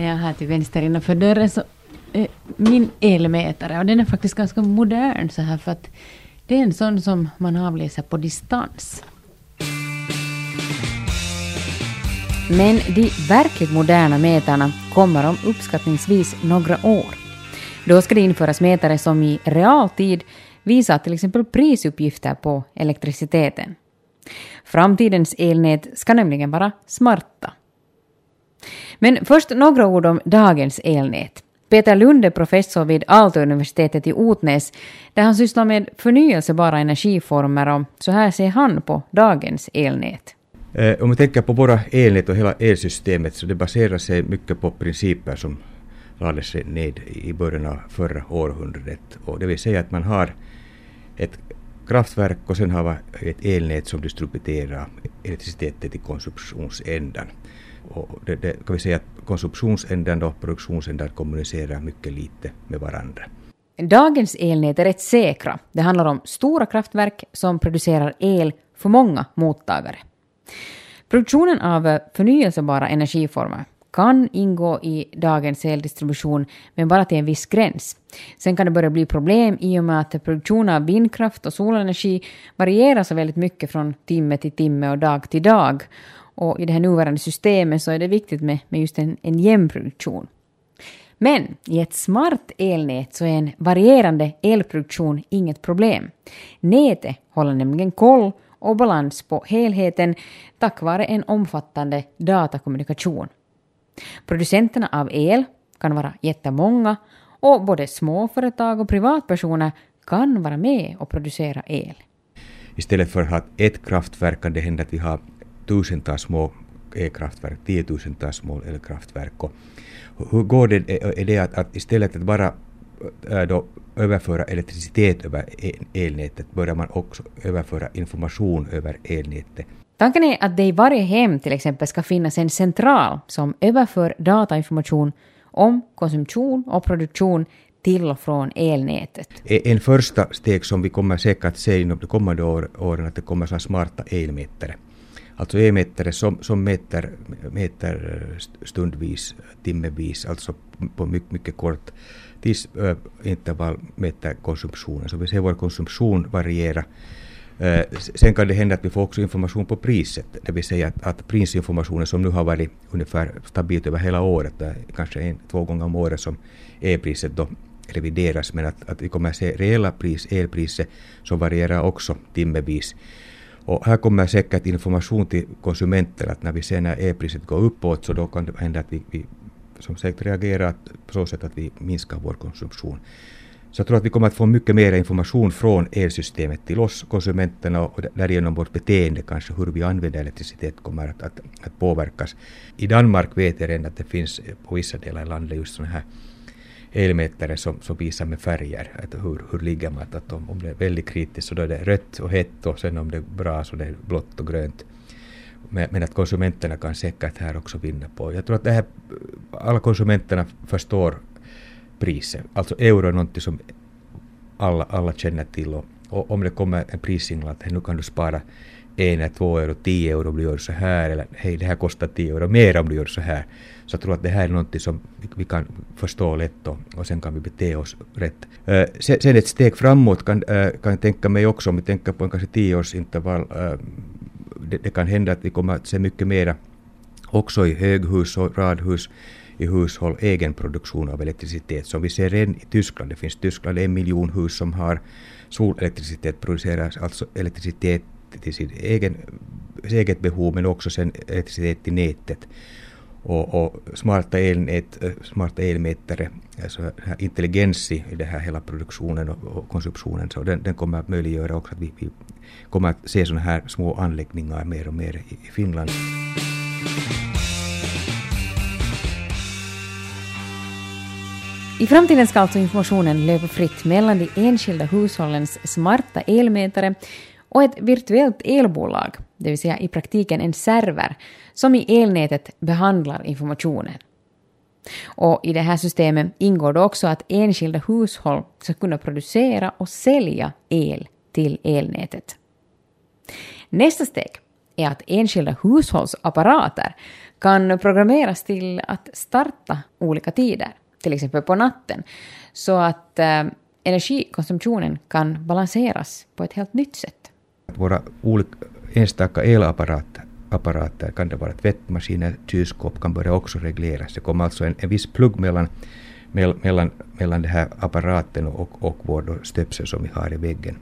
Ja, här till vänster innanför dörren så är min elmätare och den är faktiskt ganska modern så här för att det är en sån som man avläser på distans. Men de verkligt moderna mätarna kommer om uppskattningsvis några år. Då ska det införas mätare som i realtid visar till exempel prisuppgifter på elektriciteten. Framtidens elnät ska nämligen vara smarta. Men först några ord om dagens elnät. Peter Lund är professor vid Aalto-universitetet i Otnäs där han sysslar med förnyelsebara energiformer och så här ser han på dagens elnät. Eh, om vi tänker på våra elnät och hela elsystemet så det baserar sig mycket på principer som lades ned i början av förra århundradet. Och det vill säga att man har ett kraftverk och sen har man ett elnät som distribuerar elektriciteten till konsumtionsändan. Och det, det, kan vi säga att konsumtionsändan och produktionsändan kommunicerar mycket lite med varandra. Dagens elnät är rätt säkra. Det handlar om stora kraftverk som producerar el för många mottagare. Produktionen av förnyelsebara energiformer kan ingå i dagens eldistribution, men bara till en viss gräns. Sen kan det börja bli problem i och med att produktionen av vindkraft och solenergi varierar så väldigt mycket från timme till timme och dag till dag. Och i det här nuvarande systemet så är det viktigt med, med just en, en jämn produktion. Men i ett smart elnät så är en varierande elproduktion inget problem. Nätet håller nämligen koll och balans på helheten tack vare en omfattande datakommunikation. Producenterna av el kan vara jättemånga och både småföretag och privatpersoner kan vara med och producera el. Istället för att ha ett kraftverk kan det hända att vi har tusentals små elkraftverk, tiotusentals små elkraftverk. Och hur går det? Är det att, att istället att bara äh, då överföra elektricitet över e-, elnätet börjar man också överföra information över elnätet. Tanken är att det i varje hem till exempel ska finnas en central som överför datainformation om konsumtion och produktion till och från elnätet. E, en första steg som vi kommer säkert se inom de kommande åren att det kommer smarta elmätare. Alltså elmätare som, som mäter, mäter eh, stundvis, timmevis, alltså på mycket, mycket kort tidsintervall mäter konsumtionen. Så vi ser vår konsumtion variera Eh, sen kan det hända att vi får också information på priset, det vill säga att, att prisinformationen som nu har varit ungefär stabilt över hela året, eh, kanske en, två gånger om året som elpriset då revideras, men att, att vi kommer att se reella pris, elpriset som varierar också timmevis. Och här kommer säkert information till konsumenter att när vi ser när elpriset går uppåt så då kan det hända att vi, vi som sagt reagerar på så sätt att vi minskar vår konsumtion. Så jag tror att vi kommer att få mycket mer information från elsystemet till oss konsumenterna och därigenom vårt beteende kanske hur vi använder elektricitet kommer att, att, att påverkas. I Danmark vet jag redan att det finns eh, på vissa delar i landet just sådana här elmätare som, som visar med färger att hur, hur ligger man. Att om, om det är väldigt kritiskt så då är det rött och hett och sen om det är bra så det är blått och grönt. Men, men att konsumenterna kan säkert här också vinna på. Jag tror att det här, eh, alla konsumenterna förstår priser. Alltså euro är något som alla, alla känner till och, och om det kommer en prissignal att nu kan du spara en två euro, tio euro om du gör så här eller hej det här kostar tio euro mer om du gör så här. Så jag tror att det här är något som vi kan förstå lätt och, och sen kan vi bete oss rätt. Eh, äh, sen, sen, ett steg framåt kan, äh, kan jag tänka mig också om vi tänker på en kanske tioårsintervall. Äh, det, det kan hända att vi kommer att se mycket mera också i höghus och radhus i hushåll egen produktion av elektricitet. Som vi ser redan i Tyskland, det finns i Tyskland en miljon hus som har solelektricitet, producerar alltså elektricitet till sin egen, eget behov men också sen elektricitet till nätet. Och, och smarta, elnät, eh, smarta elmätare, alltså intelligens i den här hela produktionen och, och konsumtionen, så den, den, kommer att möjliggöra också att vi, vi kommer att se sådana här små anläggningar mer och mer i, i Finland. I framtiden ska alltså informationen löpa fritt mellan de enskilda hushållens smarta elmätare och ett virtuellt elbolag, det vill säga i praktiken en server, som i elnätet behandlar informationen. Och I det här systemet ingår det också att enskilda hushåll ska kunna producera och sälja el till elnätet. Nästa steg är att enskilda hushållsapparater kan programmeras till att starta olika tider, till exempel på natten, så att eh, energikonsumtionen kan balanseras på ett helt nytt sätt. Våra olika enstaka elapparater apparater kan det vara tvättmaskiner, kylskåp kan börja också regleras. Det kommer alltså en, en viss plugg mellan, mellan, mellan den här apparaten och, och vår stöpsel som vi har i väggen.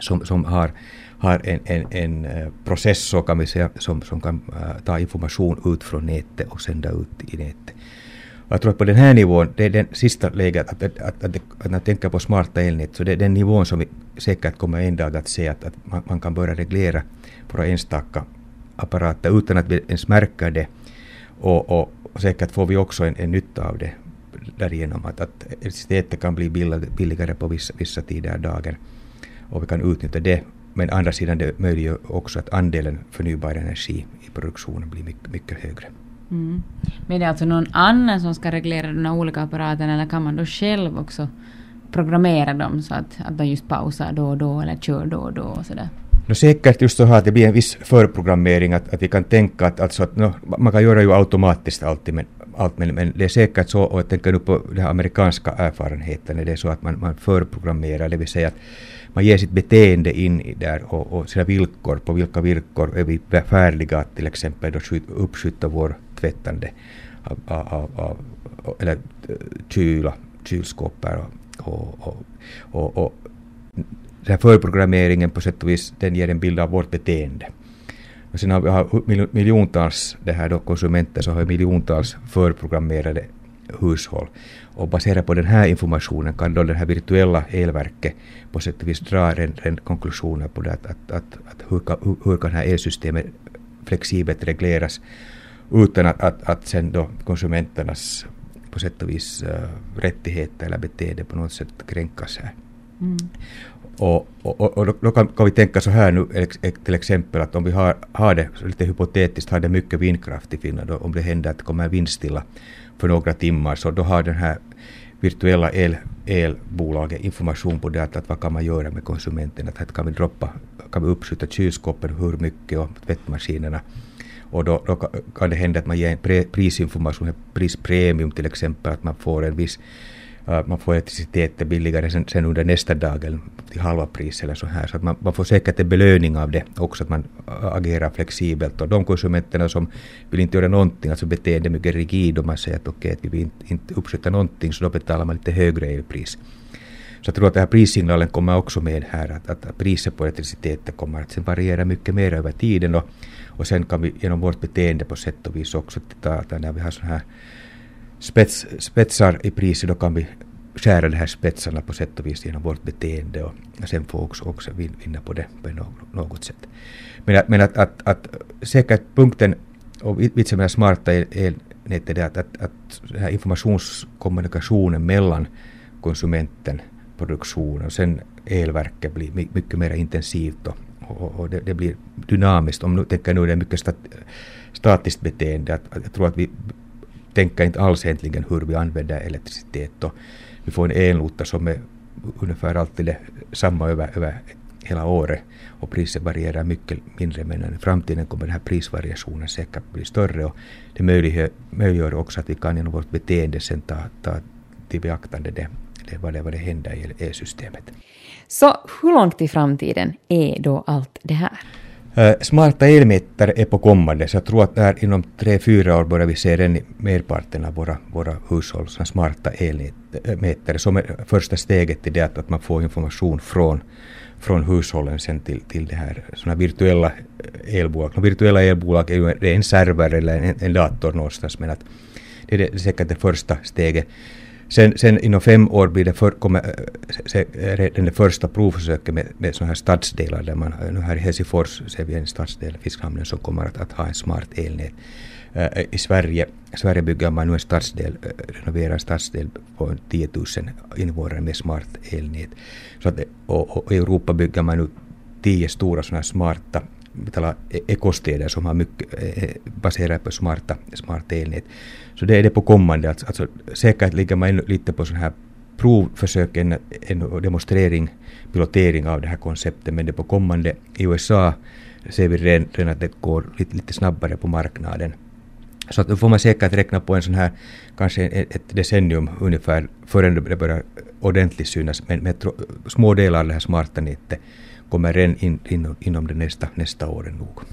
Som, som har, har en, en, en eh, process så kan vi säga, som, som kan uh, ta information ut från nätet och sända ut i nätet. Jag tror att på den här nivån, det är den sista läget, att, att, att, att, att när man tänker på smarta elnät, så det är den nivån som vi säkert kommer en dag att se att, att man, man kan börja reglera våra enstaka apparater utan att vi ens märker det. Och, och, och säkert får vi också en, en nytta av det därigenom att, att elektriciteten kan bli billigare på vissa, vissa tider av dagen och vi kan utnyttja det. Men andra sidan det möjliggör också att andelen förnybar energi i produktionen blir mycket, mycket högre. Mm. Men det är alltså någon annan som ska reglera de här olika apparaterna eller kan man då själv också programmera dem så att, att de just pausar då och då eller kör då och då och sådär? No säkert just så att det blir en viss förprogrammering, att, att vi kan tänka att, alltså att no, man kan göra ju automatiskt alltid, men, allt, men, men det är säkert så, och jag tänker nu på den amerikanska erfarenheten, det är så att man, man förprogrammerar, det vill säga att man ger sitt beteende in i där och, och sina villkor, på vilka villkor är vi färdiga att till exempel då uppskjuta vår tvättande av, av, av, eller eh, kyla, kylskåp och, och, och, och den här förprogrammeringen på sätt och vis, den ger en bild av vårt beteende. Och sen har vi miljontals det här då, konsumenter, så har vi miljontals förprogrammerade hushåll. Och baserat på den här informationen kan då det här virtuella elverket på sätt och vis dra en, en konklusioner på det att, att, att, att hur, kan, hur kan det här elsystemet flexibelt regleras utan att, att, att sen då konsumenternas på sätt och vis uh, rättigheter eller beteende på något sätt kränkas här. Mm. Och, och, och, då kan, kan, vi tänka så här nu till exempel att om vi har, har det, lite hypotetiskt, har det mycket vindkraft i Finland och om det händer att det kommer vindstilla för några timmar så då har den här virtuella el, elbolaget information på det att, att vad kan man göra med konsumenten, att, att kan vi droppa, kan vi uppskjuta kylskåpen hur mycket och tvättmaskinerna och då, då, kan det hända att man ger en prisinformation, prispremium till exempel, att man får en viss äh, man får elektriciteten billigare sen, sen under nästa dag eller till halva pris eller så här. Så att man, man får säkert en belöning av det också, att man äh, agerar flexibelt. Och de konsumenterna som vill inte göra någonting, alltså beteende mycket rigid och man säger att okej, okay, att vi vill inte, inte uppskjuta någonting, så då betalar man lite högre elpris. Så jag tror att den här prissignalen kommer också med här, att, att priset på elektriciteten kommer att sen variera mycket mer över tiden och, och sen kan vi genom vårt beteende på sätt och vis också titta att när vi har sådana här spets, spetsar i priset, då kan vi skära de här spetsarna på sätt och vis genom vårt beteende och sen få också, också vinna på det på något sätt. Men, att, men att, att, att säkert punkten och vitsen med smarta elnätet är att, att, att den här informationskommunikationen mellan konsumenten, produktion och sen elverket blir mycket mer intensivt och, och, och det, det, blir dynamiskt. Om nu tänker nu det är mycket stat, statiskt beteende, att, att jag tror att vi tänker inte alls egentligen hur vi använder elektricitet. Och vi får en elnota som är ungefär alltid samma över, över hela året och priset varierar mycket mindre men i framtiden kommer den här prisvariationen säkert bli större och det möjliggör, möjliggör också att vi kan genom vårt beteende sen ta, ta till beaktande det, vad, det, vad det händer i elsystemet. Så hur långt i framtiden är då allt det här? Uh, smarta elmätare är på kommande, så jag tror att där inom tre, fyra år börjar vi se den i merparten av våra, våra hushåll, som smarta elmätare, som är första steget till det att, att man får information från, från hushållen sen till, till det här såna virtuella elbolag. De virtuella elbolag är ju en, en server eller en, en dator någonstans, men att det är, det, säkert det första steget. Sen, sen inom fem år blir det för, kommer se, den första provförsöket med, med sådana här stadsdelar där man, nu här i Helsingfors ser vi en stadsdel, Fiskhamnen, som kommer att, att ha en smart elnät. Äh, I Sverige, Sverige bygger man nu en stadsdel, eh, renoverar en stadsdel på 10 000 invånare med smart elnät. Så att, och, och i Europa bygger man nu tio stora sådana här smarta tala ekostäder som har mycket e- baserat på smarta, smarta elnät. Så det är det på kommande. Alltså, alltså, säkert ligger man ännu lite på sån här provförsök, en, en demonstrering, pilotering av det här konceptet, men det på kommande i USA ser vi redan, redan att det går lite, lite snabbare på marknaden. Så att då får man säkert räkna på en sån här, kanske e- ett decennium ungefär, förrän det börjar ordentligt synas, men med små delar av det här smarta nätet kommer en in, in, inom de nästa, nästa åren nog.